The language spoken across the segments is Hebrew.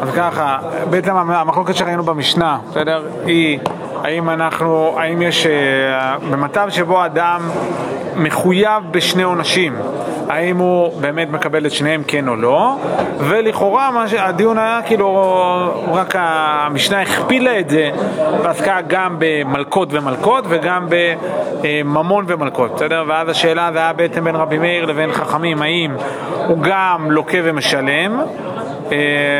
אז ככה, בעצם המחלוקת שראינו במשנה, בסדר? היא האם אנחנו, האם יש, אה, במצב שבו אדם מחויב בשני עונשים, האם הוא באמת מקבל את שניהם כן או לא, ולכאורה מה הדיון היה כאילו, רק המשנה הכפילה את זה ועסקה גם במלכות ומלכות וגם בממון ומלכות, בסדר? ואז השאלה זה היה בעצם בין רבי מאיר לבין חכמים, האם הוא גם לוקה ומשלם אה,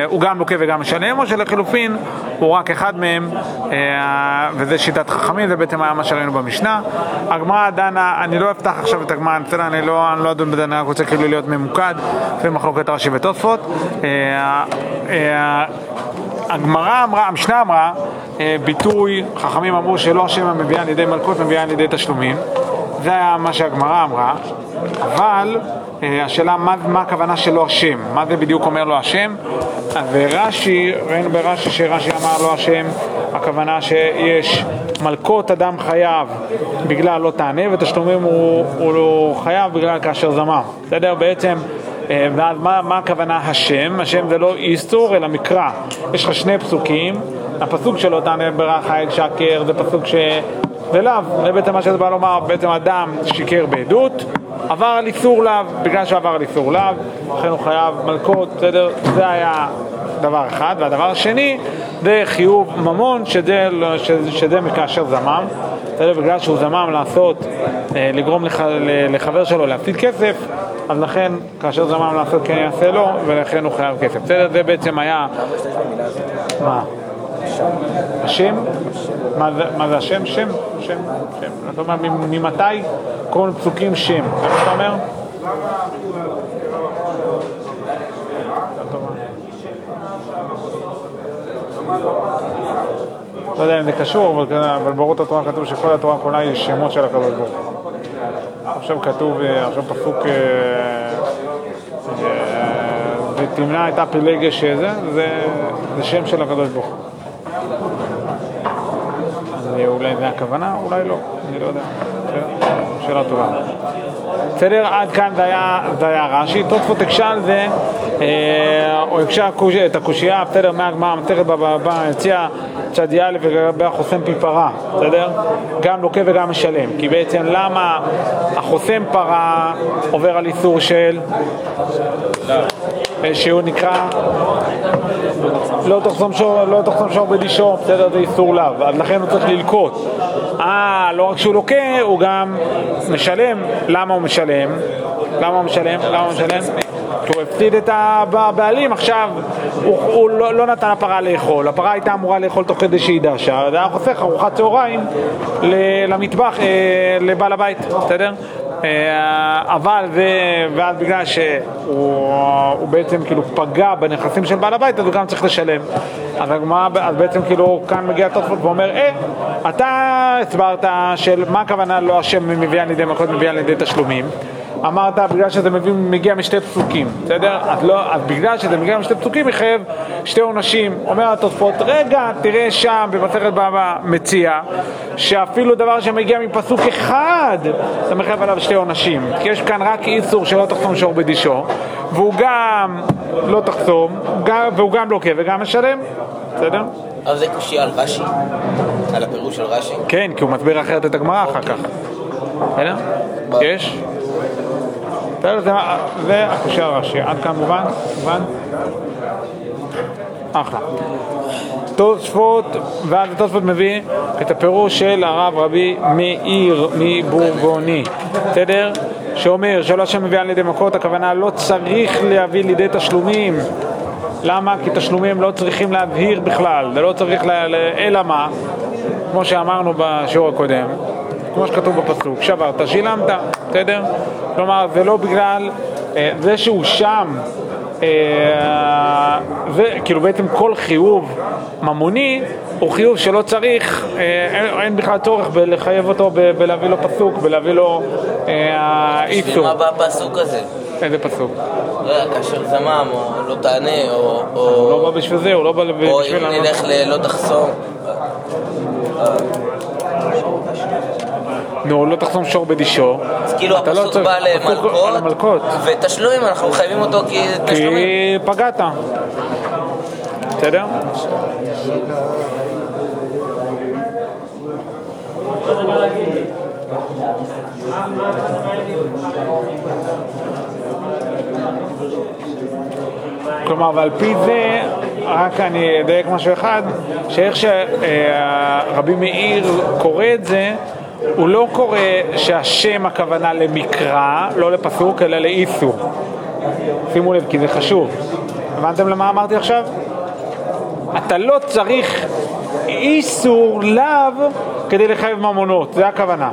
הוא גם לוקה וגם משלם, או שלחילופין הוא רק אחד מהם, אה, וזה שיטת חכמים, זה בעצם היה מה שראינו במשנה. הגמרא דנה, אני לא אפתח עכשיו את הגמרא, בסדר, אני לא, אני לא אדון בזה, אני רק רוצה כאילו להיות ממוקד, לפי מחלוקת רש"י ותוספות. אה, הגמרא אמרה, המשנה אמרה, ביטוי, חכמים אמרו שלא השם המביאה ידי מלכות, מביאה ידי תשלומים. זה היה מה שהגמרא אמרה, אבל אה, השאלה מה, מה הכוונה שלו השם, מה זה בדיוק אומר לו השם, ורש"י, ראינו ברש"י שרש"י אמר לו השם, הכוונה שיש מלכות אדם חייב בגלל לא תענה ותשלומים הוא, הוא לא חייב בגלל כאשר זמם, בסדר? בעצם אה, ואז מה, מה הכוונה השם? השם זה לא איסור אלא מקרא. יש לך שני פסוקים, הפסוק שלו תענה ברכה אל שקר זה פסוק ש... זה לאו, זה בעצם מה שזה בא לומר, בעצם אדם שיקר בעדות, עבר על איסור לאו, בגלל שעבר על איסור לאו, לכן הוא חייב מלכות, בסדר? זה היה דבר אחד. והדבר השני, זה חיוב ממון, שזה, שזה מכאשר זמם, בסדר? בגלל שהוא זמם לעשות, אה, לגרום לח, לחבר שלו להפסיד כסף, אז לכן כאשר זמם לעשות כן יעשה לו, ולכן הוא חייב כסף. בסדר? זה בעצם היה... מה? השם? מה זה, השם? שם? שם? שם. אתה אומר, ממתי כל פסוקים שם? זה מה אתה אומר? לא יודע אם זה קשור, אבל באורות התורה כתוב שכל התורה כולה היא שמות של הקדוש ברוך הוא. עכשיו כתוב, אה, עכשיו פסוק אה, אה, ותמנע את הפילגש שזה, זה שם של הקדוש ברוך הוא. אולי זה הכוונה, אולי לא, אני לא יודע. שאלה טובה. בסדר? עד כאן זה היה, זה היה רש"י. תוספות הקשה על זה, אה, או הקשה את הקושייה, בסדר, מהגמרא, המסכת בבא, הציע צדי א' לגבי החוסם פי פרה, בסדר? גם לוקה וגם משלם. כי בעצם למה החוסם פרה עובר על איסור של... אה, שהוא נקרא לא תחסום שור, לא תחסום שור בדישו, בסדר, זה איסור לאו, אז לכן הוא צריך ללקוט. אה, לא רק שהוא לוקה, הוא גם משלם. למה הוא משלם? למה הוא משלם? למה הוא משלם? הוא הפסיד את הבעלים, עכשיו הוא, הוא לא, לא נתן לפרה לאכול, הפרה הייתה אמורה לאכול תוך כדי שהיא דשה, זה היה חוסך ארוחת צהריים למטבח, אה, לבעל הבית, בסדר? אה, אבל, ואז בגלל שהוא בעצם כאילו פגע בנכסים של בעל הבית, אז הוא גם צריך לשלם. אז, הגמרא, אז בעצם כאילו כאן מגיע תוספות ואומר, אה, אתה הסברת של מה הכוונה לא השם מביא על ידי מכות, מביא על ידי תשלומים. אמרת בגלל שזה מגיע משתי פסוקים, בסדר? אז, לא, אז בגלל שזה מגיע משתי פסוקים יחייב שתי עונשים. אומר התוספות, רגע, תראה שם במסכת בבא מציע שאפילו דבר שמגיע מפסוק אחד אתה מחייב עליו שתי עונשים. כי יש כאן רק איסור שלא תחסום שור בדישו והוא גם לא תחסום גם, והוא גם לוקה וגם משלם, בסדר? אבל זה קושי על רש"י? על הפירוש של רש"י? כן, כי הוא מסביר אחרת את הגמרא אחר כך. בסדר? יש? זה הקושי הראשי. עד כאן מובן? מובן? אחלה. תוספות, ואז התוספות מביא את הפירוש של הרב רבי מאיר מבורגוני, בסדר? שאומר שלא השם מביא על ידי מכות, הכוונה לא צריך להביא לידי תשלומים. למה? כי תשלומים לא צריכים להבהיר בכלל, זה לא צריך, ל... אלא מה? כמו שאמרנו בשיעור הקודם, כמו שכתוב בפסוק, שברת, שילמת, בסדר? כלומר, זה לא בגלל אה, זה שהוא שם, אה, זה, כאילו בעצם כל חיוב ממוני הוא חיוב שלא צריך, אה, אין, אין בכלל צורך בלחייב אותו, בלהביא לו פסוק, בלהביא לו איסור. בשביל מה בא הפסוק הזה? איזה פסוק? לא יודע, כאשר זמם, או לא תענה, או... הוא לא בא בשביל זה, הוא לא בא בשביל... או אם נלך ללא תחסום. נו, לא תחסום שור בדישו. אז כאילו לא הפסוק צריך- בא המלכות. למלכות, ותשלומים, אנחנו מחייבים אותו כי תשלומים. כי פגעת. בסדר? כלומר, ועל פי זה, רק אני אדייק משהו אחד, שאיך שרבי מאיר קורא את זה, הוא לא קורא שהשם הכוונה למקרא, לא לפסוק, אלא לאיסור. שימו לב, כי זה חשוב. הבנתם למה אמרתי עכשיו? אתה לא צריך איסור לאו כדי לחייב ממונות, זה הכוונה.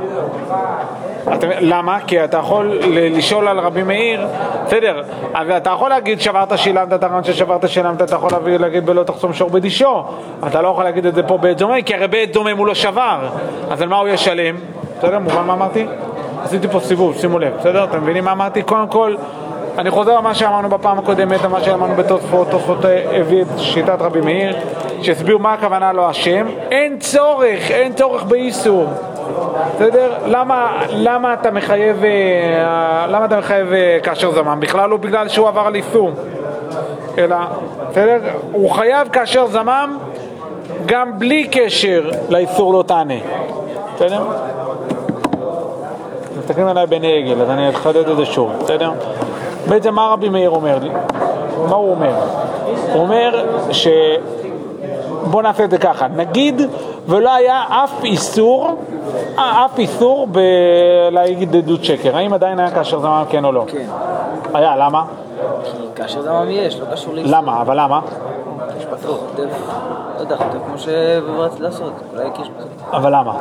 אתה, למה? כי אתה יכול לשאול על רבי מאיר, בסדר, אז אתה יכול להגיד שברת שילמת, אתה רעיון ששברת שילמת, אתה יכול להביא, להגיד בלא תחסום שור בדישו, אתה לא יכול להגיד את זה פה בעת דומם, כי הרי בעת דומם הוא לא שבר, אז על מה הוא ישלם? בסדר, מובן מה אמרתי? עשיתי פה סיבוב, שימו לב, בסדר? אתם מבינים מה אמרתי? קודם כל, אני חוזר על מה שאמרנו בפעם הקודמת, על מה שאמרנו בתוספות, תוספות הביא את שיטת רבי מאיר, שהסביר מה הכוונה לא השם, אין צורך, אין צורך באיסור. בסדר? למה, למה אתה מחייב, אה, למה אתה מחייב אה, כאשר זמם? בכלל לא בגלל שהוא עבר על איסור, אלא, בסדר? הוא חייב כאשר זמם גם בלי קשר לאיסור לא תענה, בסדר? מסתכלים עליי בעיני עגל, אז אני אחדד את זה שוב, בסדר? בעצם מה רבי מאיר אומר לי? מה הוא אומר? הוא אומר ש... בוא נעשה את זה ככה, נגיד ולא היה אף איסור, אה, אף איסור בלהגיד עדות שקר, האם עדיין היה כאשר זמם כן או לא? כן. היה, למה? כי כאשר זמם יש, לא קשור לאיסור. למה? אבל למה? יש לא יודע, כותב כמו שרציתי לעשות, אולי כי יש בסוף. אבל למה?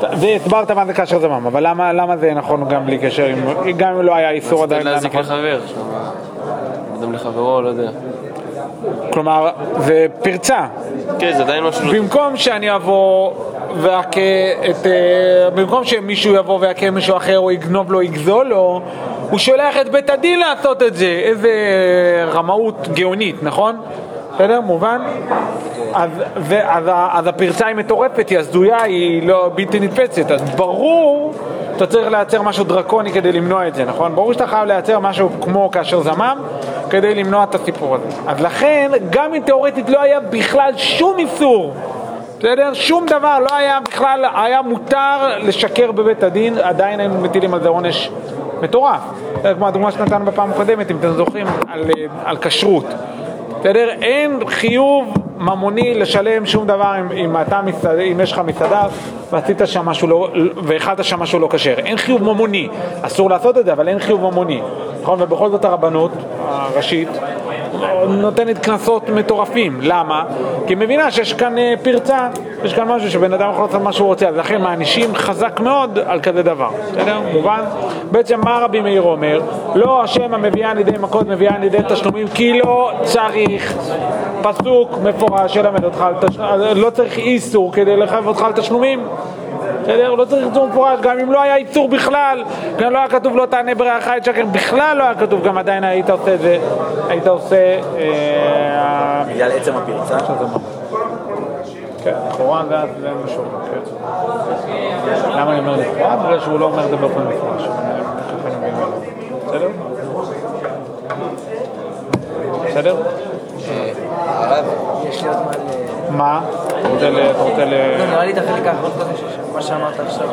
והסברת מה זה כאשר זמם, אבל למה, זה נכון גם בלי קשר, גם אם לא היה איסור עדיין זה היה להזיק נכון? לחבר, שם, אדם לחברו, לא יודע. כלומר, זה פרצה, כן, זה עדיין משהו... במקום שאני אבוא ואכה את... אה, במקום שמישהו יבוא ויכה מישהו אחר או יגנוב לו, יגזול לו, הוא שולח את בית הדין לעשות את זה. איזה רמאות גאונית, נכון? בסדר? מובן? אז, ו, אז, אז הפרצה היא מטורפת, היא הזויה, היא לא בלתי נתפסת. אז ברור, אתה צריך לייצר משהו דרקוני כדי למנוע את זה, נכון? ברור שאתה חייב לייצר משהו כמו כאשר זמם, כדי למנוע את הסיפור הזה. אז לכן, גם אם תאורטית לא היה בכלל שום איסור, בסדר? שום דבר, לא היה בכלל, היה מותר לשקר בבית הדין, עדיין היינו מטילים על זה עונש מטורף. כמו הדוגמה שנתנו בפעם הקודמת, אם אתם זוכרים, על, אה, על כשרות. בסדר? אין חיוב ממוני לשלם שום דבר אם, אם, אתה מסעד, אם יש לך מסעדה ועשית שם משהו לא, והאכלת שם משהו לא כשר. אין חיוב ממוני, אסור לעשות את זה, אבל אין חיוב ממוני. נכון? ובכל זאת הרבנות הראשית נותנת קנסות מטורפים. למה? כי היא מבינה שיש כאן אה, פרצה, יש כאן משהו שבן אדם יכול לעשות מה שהוא רוצה, אז לכן מענישים חזק מאוד על כזה דבר. בסדר? מובן? בעצם מה רבי מאיר אומר? לא השם המביאה לידי מכות מביאה לידי תשלומים, כי לא צריך פסוק מפורש שלמד אותך על תשלומים, לא צריך איסור כדי לחייב אותך על תשלומים. בסדר? לא צריך איסור מפורש, גם אם לא היה איסור בכלל, גם לא היה כתוב לא תענה ברעך את שקר, בכלל לא היה כתוב, גם עדיין היית עושה את זה, היית עושה... אה, בגלל עצם הפרצה? כן, לכאורה זה משהו, כן. למה אני אומר לכאורה? בגלל שהוא לא אומר את זה באופן מפורש. בסדר? בסדר? הרב, יש לי עוד מה ל... מה? אתה רוצה ל... לא, נראה לי את החלק האחרון מה שאמרת עכשיו.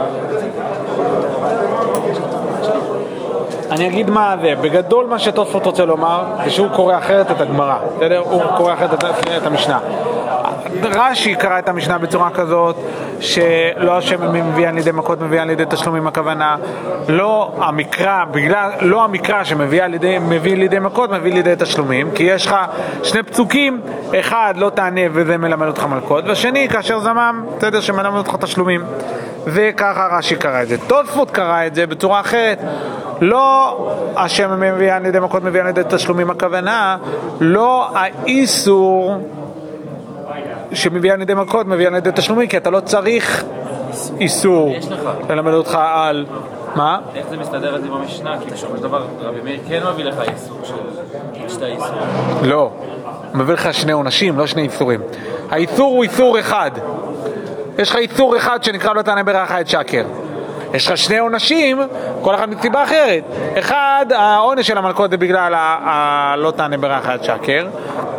אני אגיד מה זה, בגדול מה שתוספות רוצה לומר זה שהוא קורא אחרת את הגמרא, בסדר? הוא קורא אחרת את, את המשנה. רש"י קרא את המשנה בצורה כזאת שלא השם מביאה לידי מכות מביאה לידי תשלומים הכוונה לא המקרא, בגלל, לא המקרא שמביא לידי, מביא לידי מכות מביא לידי תשלומים כי יש לך שני פסוקים, אחד לא תענה וזה מלמד אותך מלכות והשני כאשר זמם, בסדר, שמלמד אותך תשלומים וככה רש"י קרא את זה. תוספות קרא את זה בצורה אחרת לא השם מביא על ידי מכות מביא על ידי תשלומים הכוונה, לא האיסור שמביא על ידי מכות מביא על ידי תשלומים, כי אתה לא צריך איסור ללמד אותך על... מה? איך זה מסתדר את זה במשנה? כי בסופו של דבר רבי מאיר כן מביא לך איסור של שתי איסור. לא. מביא לך שני עונשים, לא שני איסורים. האיסור הוא איסור אחד. יש לך איסור אחד שנקרא לא תענה ברעך את שקר. יש לך שני עונשים, כל אחד מסיבה אחרת. אחד, העונש של המלכות זה בגלל ה- ה- לא תענה ברכה עד שקר,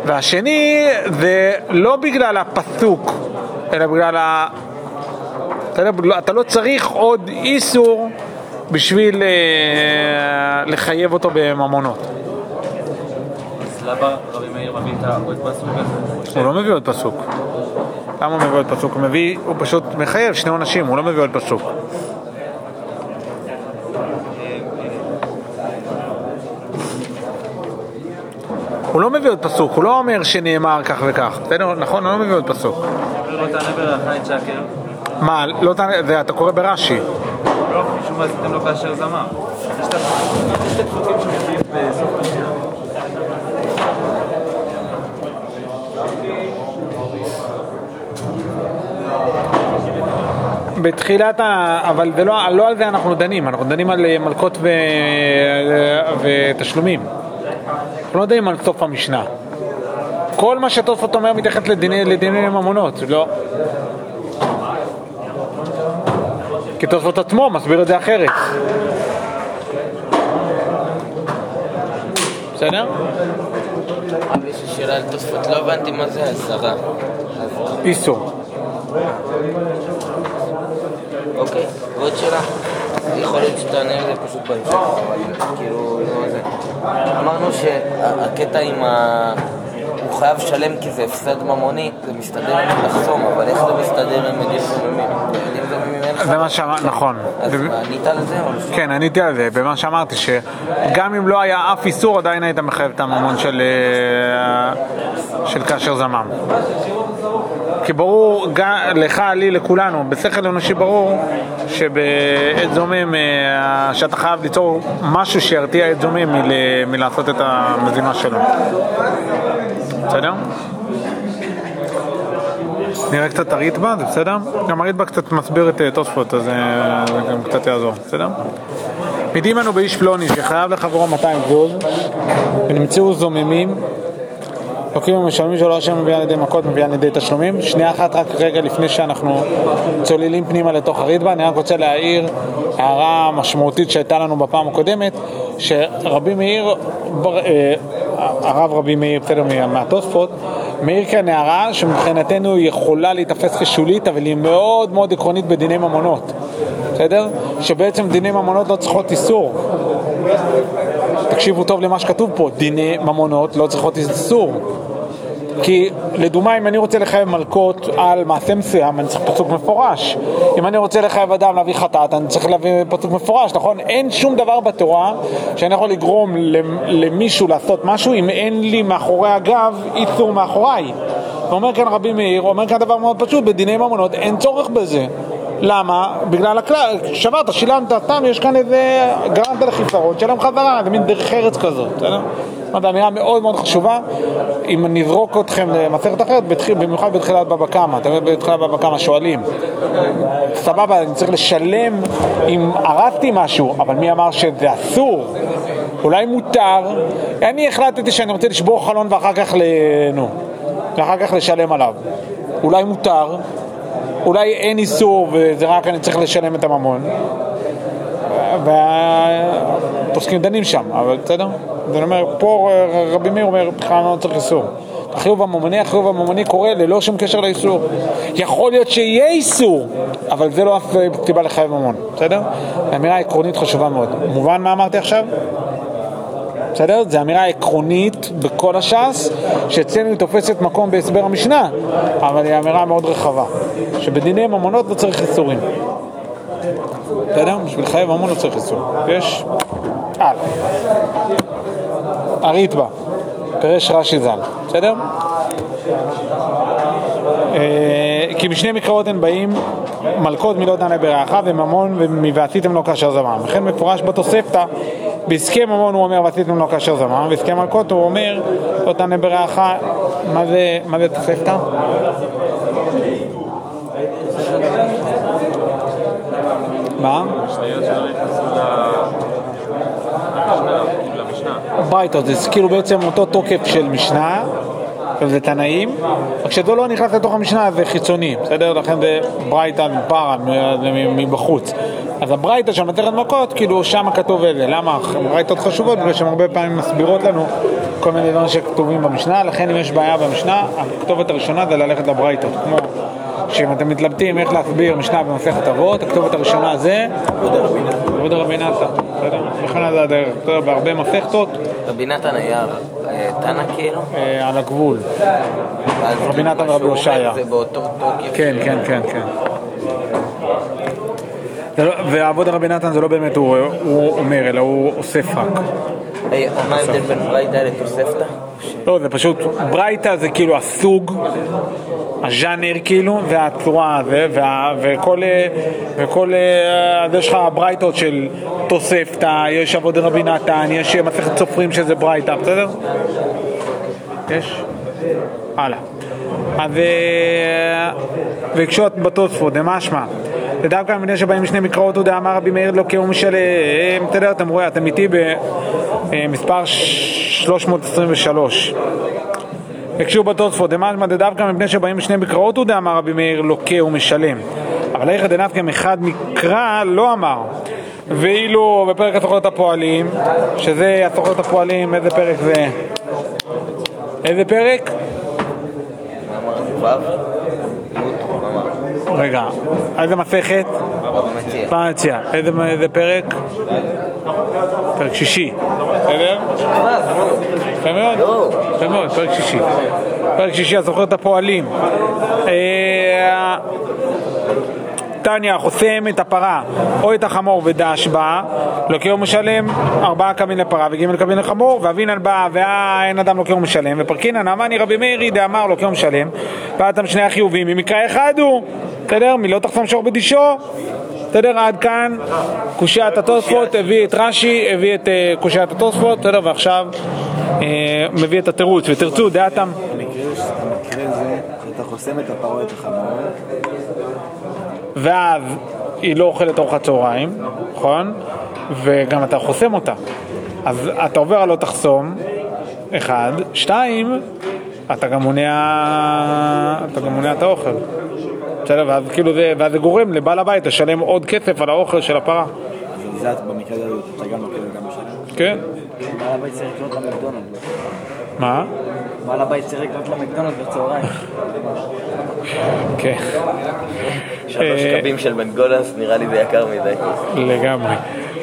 והשני זה לא בגלל הפסוק, אלא בגלל ה... אתה, לא- אתה לא צריך עוד איסור בשביל אה, לחייב אותו בממונות. אז למה רבי מאיר מביא את העוד פסוק הזה? הוא לא מביא עוד פסוק. למה הוא מביא עוד פסוק? הוא מביא, הוא פשוט מחייב שני עונשים, הוא לא מביא עוד פסוק. הוא לא מביא עוד פסוק, הוא לא אומר שנאמר כך וכך, בסדר? נכון? הוא לא מביא עוד פסוק. לא. מה, לא תענה, זה אתה קורא ברש"י. לא, משום מה עשיתם לו כאשר זמר. יש את הפסוקים- שמופיעים בסוף. בתחילת ה... אבל לא, לא על זה אנחנו דנים, אנחנו דנים על אה, מלקות ו... ותשלומים. אנחנו לא דנים על סוף המשנה. כל מה שתוספות אומר מתייחס לדיני, לדיני ממונות, לא. כי תוספות עצמו מסביר את זה אחרת. בסדר? רבי, יש לי שאלה על תוספות, לא הבנתי מה זה עשרה. איסור. אוקיי, ועוד שאלה. יכול להיות שתענה על זה פשוט בהמשך, אבל כאילו, לא זה. אמרנו שהקטע עם ה... הוא חייב לשלם כי זה הפסד ממוני, זה מסתדר עם לחסום, אבל איך זה מסתדר עם עדים זוממים? עדים זוממים אין לך... זה מה שאמרתי, נכון. אז ענית על זה או לא? כן, עניתי על זה, במה שאמרתי, שגם אם לא היה אף איסור, עדיין היית מחייב את הממון של, אה, של כאשר זמם. כי ברור, גם לך, לי, לכולנו, בשכל אנושי ברור שבעת זומם, אה, שאתה חייב ליצור משהו שירתיע את זומם מל, מלעשות את המזימה שלו. בסדר? נראה קצת הריטב"א, זה בסדר? גם הריטב"א קצת מסביר את אה, תוספות, אז אה, זה גם קצת יעזור, בסדר? מדים אנו באיש פלוני שחייב לחברו 200 גזוז ונמצאו זוממים לוקחים ומשלמים שלא השם מביא על ידי מכות, מביא על ידי תשלומים. שנייה אחת רק רגע לפני שאנחנו צוללים פנימה לתוך הריטב"א, אני רק רוצה להעיר הערה משמעותית שהייתה לנו בפעם הקודמת, שרבי מאיר, בר- אה, הרב רבי מאיר, בסדר, מה- מהתוספות, מעיר כאן הערה שמבחינתנו יכולה להיתפס כשולית, אבל היא מאוד מאוד עקרונית בדיני ממונות, בסדר? שבעצם דיני ממונות לא צריכות איסור. תקשיבו טוב למה שכתוב פה, דיני ממונות לא צריכות איסור. כי לדוגמה אם אני רוצה לחייב מלקות על מעשה מסוים אני צריך פסוק מפורש אם אני רוצה לחייב אדם להביא חטאת אני צריך להביא פסוק מפורש נכון? אין שום דבר בתורה שאני יכול לגרום למישהו לעשות משהו אם אין לי מאחורי הגב איסור מאחוריי ואומר כאן רבי מאיר, אומר כאן דבר מאוד פשוט בדיני ממונות אין צורך בזה למה? בגלל הכלל, שברת, שילמת, סתם יש כאן איזה, גרמת לחיסרון, תשלם חזרה, זה מין דרך ארץ כזאת, בסדר? זאת אמירה מאוד מאוד חשובה, אם נזרוק אתכם למסכת אחרת, במיוחד בתחילת בבא קמא, יודעים בתחילת בבא קמא שואלים, סבבה, אני צריך לשלם אם הרסתי משהו, אבל מי אמר שזה אסור? אולי מותר, אני החלטתי שאני רוצה לשבור חלון ואחר כך, ל... נו, ואחר כך לשלם עליו, אולי מותר, אולי אין איסור וזה רק אני צריך לשלם את הממון והפוסקים דנים שם, אבל בסדר? אני אומר, פה רבי מאיר אומר, בכלל לא צריך איסור. החיוב הממוני, החיוב הממוני קורה ללא שום קשר לאיסור. יכול להיות שיהיה איסור, אבל זה לא אף סיבה לחייב ממון, בסדר? אמירה עקרונית חשובה מאוד. מובן מה אמרתי עכשיו? בסדר? זו אמירה עקרונית בכל הש"ס, שאצלנו היא תופסת מקום בהסבר המשנה, אבל היא אמירה מאוד רחבה, שבדיני ממונות לא צריך איסורים. בסדר? בשביל חיי ממון לא צריך איסור. יש? הלאה. הריטב"א, פירש רש"י ז"ל, בסדר? אה, כי בשני מקראות הן באים מלכות מלא דנה ברעך וממון ועשיתם לו כאשר זמם. וכן מפורש בתוספתא, בהסכם ממון הוא אומר ועשיתם לו כאשר זמם, בהסכם מלכות הוא אומר לא דנה ברעך, מה זה, מה זה תוספתא? מה? ברייתות, זה כאילו בעצם אותו תוקף של משנה, וזה תנאים, רק שזה לא נכנס לתוך המשנה זה חיצוני, בסדר? לכן זה ברייתא פרה מבחוץ. אז הברייתא של מסכת מכות, כאילו שם כתוב אלה. למה? ברייתות חשובות, בגלל שהן הרבה פעמים מסבירות לנו כל מיני דברים שכתובים במשנה, לכן אם יש בעיה במשנה, הכתובת הראשונה זה ללכת לברייתות. כמו שאם אתם מתלבטים איך להסביר משנה במסכת אבות, הכתובת הראשונה זה עבודה רבי נתן, בסדר? לכן זה הדרך. אתה יודע, בהרבה מסכתות רבי נתן היה אה, תנא כאילו? אה, על הגבול. רבי נתן אומר הושעיה. זה באותו תוקף. כן, כן, כן, כן. לא- ועבוד הרבי נתן זה לא באמת הוא, אומר, אלא הוא אוסף רק. מה ההבדל בין ברייתא לתוספתא? לא, זה פשוט, ברייתא זה כאילו הסוג, הז'אנר כאילו, והצורה וכל, אה, אז יש לך ברייתות של תוספתא, יש עבוד רבי נתן, יש מסכת סופרים שזה ברייתא, בסדר? יש? הלאה. אז אה, וקשות בתוספות, דמשמע. ודווקא מפני שבאים שני מקראות הוא דאמר רבי מאיר לא כאום של... אה, בסדר, אתם רואים, אתם איתי במספר 323. הקשו בתוספות, דמשמע דווקא מפני שבאים שני מקראות הוא דאמר רבי מאיר לוקה ומשלם. אבל איך דנפקם אחד מקרא לא אמר. ואילו בפרק הסוכנות הפועלים, שזה הסוכנות הפועלים, איזה פרק זה? איזה פרק? מה אמרנו? ו'? י'? מה אמרנו? רגע, איזה מסכת? במציע. איזה, פרק? פרק שישי. בסדר? יפה מאוד. יפה מאוד, פרק שישי. פרק שישי, הזוכר את הפועלים. אה, טניה חוסם את הפרה או את החמור ודש בה, לוקח ומשלם ארבעה קבין לפרה וג' קבין לחמור, ואבינן בא ואין אדם לוקח ומשלם, ופרקינן אמני רבי מאירי דאמר לוקח ומשלם, ואתם שני החיובים, ממקרא אחד הוא, בסדר? מלא תחסום שור בדישו, בסדר? עד כאן קושיית התוספות, הביא את רש"י, הביא את אה, קושיית התוספות, בסדר? ועכשיו אה, מביא את התירוץ, ותרצו דעתם המקרה זה שאתה חוסם את הפרעה את החמור, ואז היא לא אוכלת ארוחת צהריים, נכון? וגם אתה חוסם אותה. אז אתה עובר על לא תחסום, אחד, שתיים, אתה גם מונע, אתה גם מונע את האוכל. בסדר, ואז כאילו זה, ואז זה גורם לבעל הבית לשלם עוד כסף על האוכל של הפרה. אז זה את במקרה הזה אתה גם לוקח וגם משלם. כן? בעל הבית צריך לקנות למקדונלד. מה? בעל הבית צריך לקנות למקדונלד בצהריים. כן. שלוש אה, קבים של מקדונלדס נראה לי זה יקר מדי. לגמרי.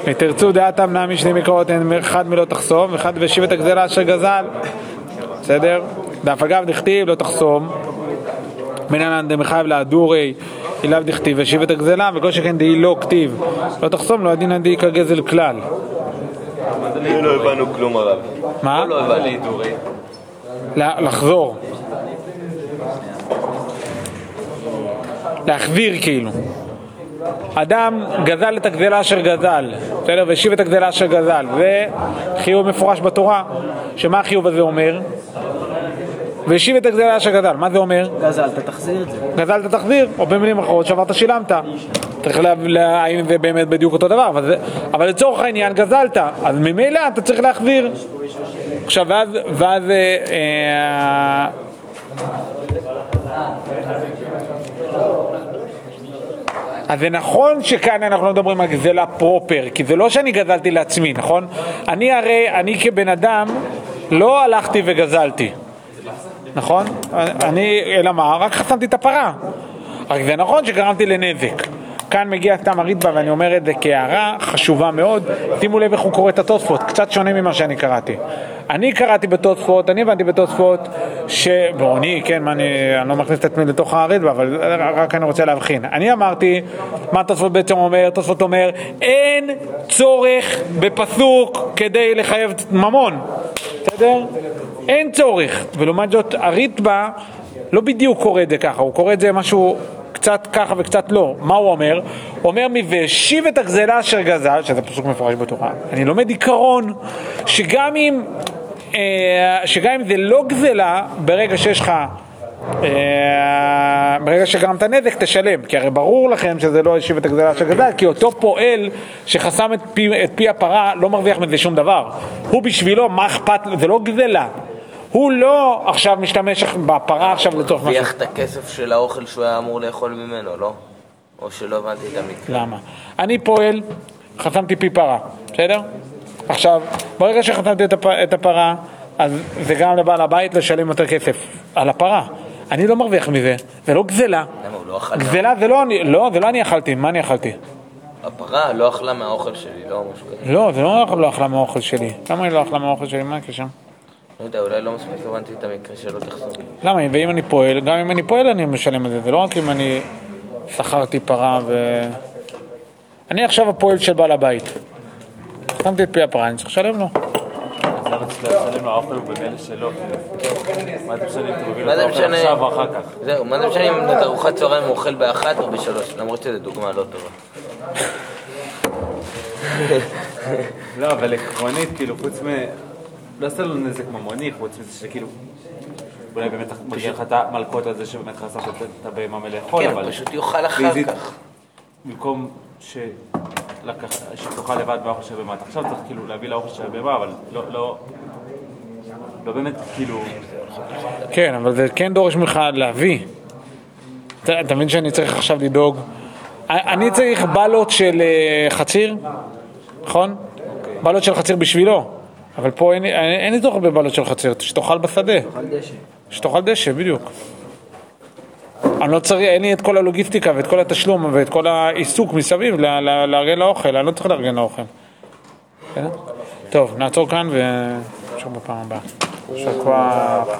ותרצו דעתם נע משני אין אחד מלא תחסום, ואחד והשיב את הגזלה אשר גזל. בסדר? דף אגב דכתיב לא תחסום, מנהלן דמחייב להדורי, אליו דכתיב והשיב את הגזלה, וכל שכן דהי לא כתיב, לא תחסום, לא הדין דהי כגזל כלל. לא הבנו כלום הרב. מה? לא הבנתי דורי. לחזור. להחזיר כאילו. אדם גזל את הגזלה אשר גזל, בסדר? והשיב את הגזלה אשר גזל. זה חיוב מפורש בתורה. שמה החיוב הזה אומר? והשיב את הגזלה אשר גזל. מה זה אומר? גזלת, תחזיר את זה. גזלת תחזיר, או במילים אחרות שברת שילמת. צריך לה, לה, האם זה באמת בדיוק אותו דבר, אבל, זה, אבל לצורך העניין גזלת, אז ממילא אתה צריך להחזיר. עכשיו, ואז, ואז אה, אה, אז זה נכון שכאן אנחנו לא מדברים על גזלה פרופר, כי זה לא שאני גזלתי לעצמי, נכון? אני הרי, אני כבן אדם, לא הלכתי וגזלתי. נכון? אני, אלא מה? רק חסמתי את הפרה. רק זה נכון שגרמתי לנזק. כאן מגיע סתם הריטב"א ואני אומר את זה כהערה חשובה מאוד. שימו לב איך הוא קורא את התוספות, קצת שונה ממה שאני קראתי. אני קראתי בתוספות, אני הבנתי בתוספות, ש... בוא, אני, כן, מה, אני, אני לא מכניס את עצמי לתוך הריטב"א, אבל רק אני רוצה להבחין. אני אמרתי, מה תוספות בעצם אומר? תוספות אומר, אין צורך בפסוק כדי לחייב ממון. בסדר? אין צורך. ולעומת זאת, הריטב"א לא בדיוק קורא את זה ככה, הוא קורא את זה משהו קצת ככה וקצת לא. מה הוא אומר? הוא אומר מי והשיב את הגזלה אשר גזל, שזה פסוק מפורש בתורה. אני לומד עיקרון שגם אם, אה, שגם אם זה לא גזלה, ברגע שיש לך... אה, ברגע שגרמת נזק תשלם, כי הרי ברור לכם שזה לא השיב את הגזלה של גזל, כי אותו פועל שחסם את פי, את פי הפרה לא מרוויח מזה שום דבר. הוא בשבילו, מה אכפת לו? זה לא גזלה. הוא לא עכשיו משתמש בפרה עכשיו לצורך משהו. הרוויח את הכסף של האוכל שהוא היה אמור לאכול ממנו, לא? או שלא הבנתי את המקרה. למה? אני פועל, חסמתי פי פרה, בסדר? עכשיו, ברגע שחסמתי את, הפ... את הפרה, אז זה גם לבעל הבית לשלם יותר כסף על הפרה. אני לא מרוויח מזה, זה לא גזלה. למה, הוא לא אכל? גזלה זה לא אני, לא, זה לא אני אכלתי, מה אני אכלתי? הפרה לא אכלה מהאוכל שלי, לא משהו כזה. לא, זה לא לא אכלה מהאוכל שלי. למה היא לא אכלה מהאוכל שלי? מה הקשר? לא יודע, אולי לא מספיק הבנתי את המקרה שלא תחזור. למה? ואם אני פועל, גם אם אני פועל אני משלם את זה, זה לא רק אם אני שכרתי פרה ו... אני עכשיו הפועל של בעל הבית. שמתי את פי הפרה, אני צריך לשלם לו. מה זה משנה? זהו, מה זה משנה אם את ארוחת צהריים הוא אוכל באחת או בשלוש, למרות שזו דוגמה לא טובה. לא, אבל עקרונית, כאילו, חוץ מ... לא עושה לו נזק ממוני, חוץ מזה שכאילו... אולי באמת מגיע לך את המלקות על זה שבאמת חסרת את את הבהמה מלאכול, כן, אבל... הוא פשוט יאכל אחר כך. במקום ש... לקח, שתאכל לבד מהאוכל של הבהמה. אתה עכשיו צריך כאילו להביא לאוכל של הבהמה, אבל לא, לא, לא באמת כאילו, כן, אבל זה כן דורש ממך להביא. אתה אתה מבין שאני צריך עכשיו לדאוג? אני צריך בלות של אה, חציר, נכון? בלות של חציר בשבילו. אבל פה אין אין אין לי צורך בבלות של חציר, שתאכל בשדה. על דשא. שתאכל דשא, בדיוק. אני לא צריך, אין לי את כל הלוגיסטיקה ואת כל התשלום ואת כל העיסוק מסביב לארגן לאוכל, אני לא צריך לארגן לאוכל. טוב, נעצור כאן ונמשיך בפעם הבאה. יישר כוח.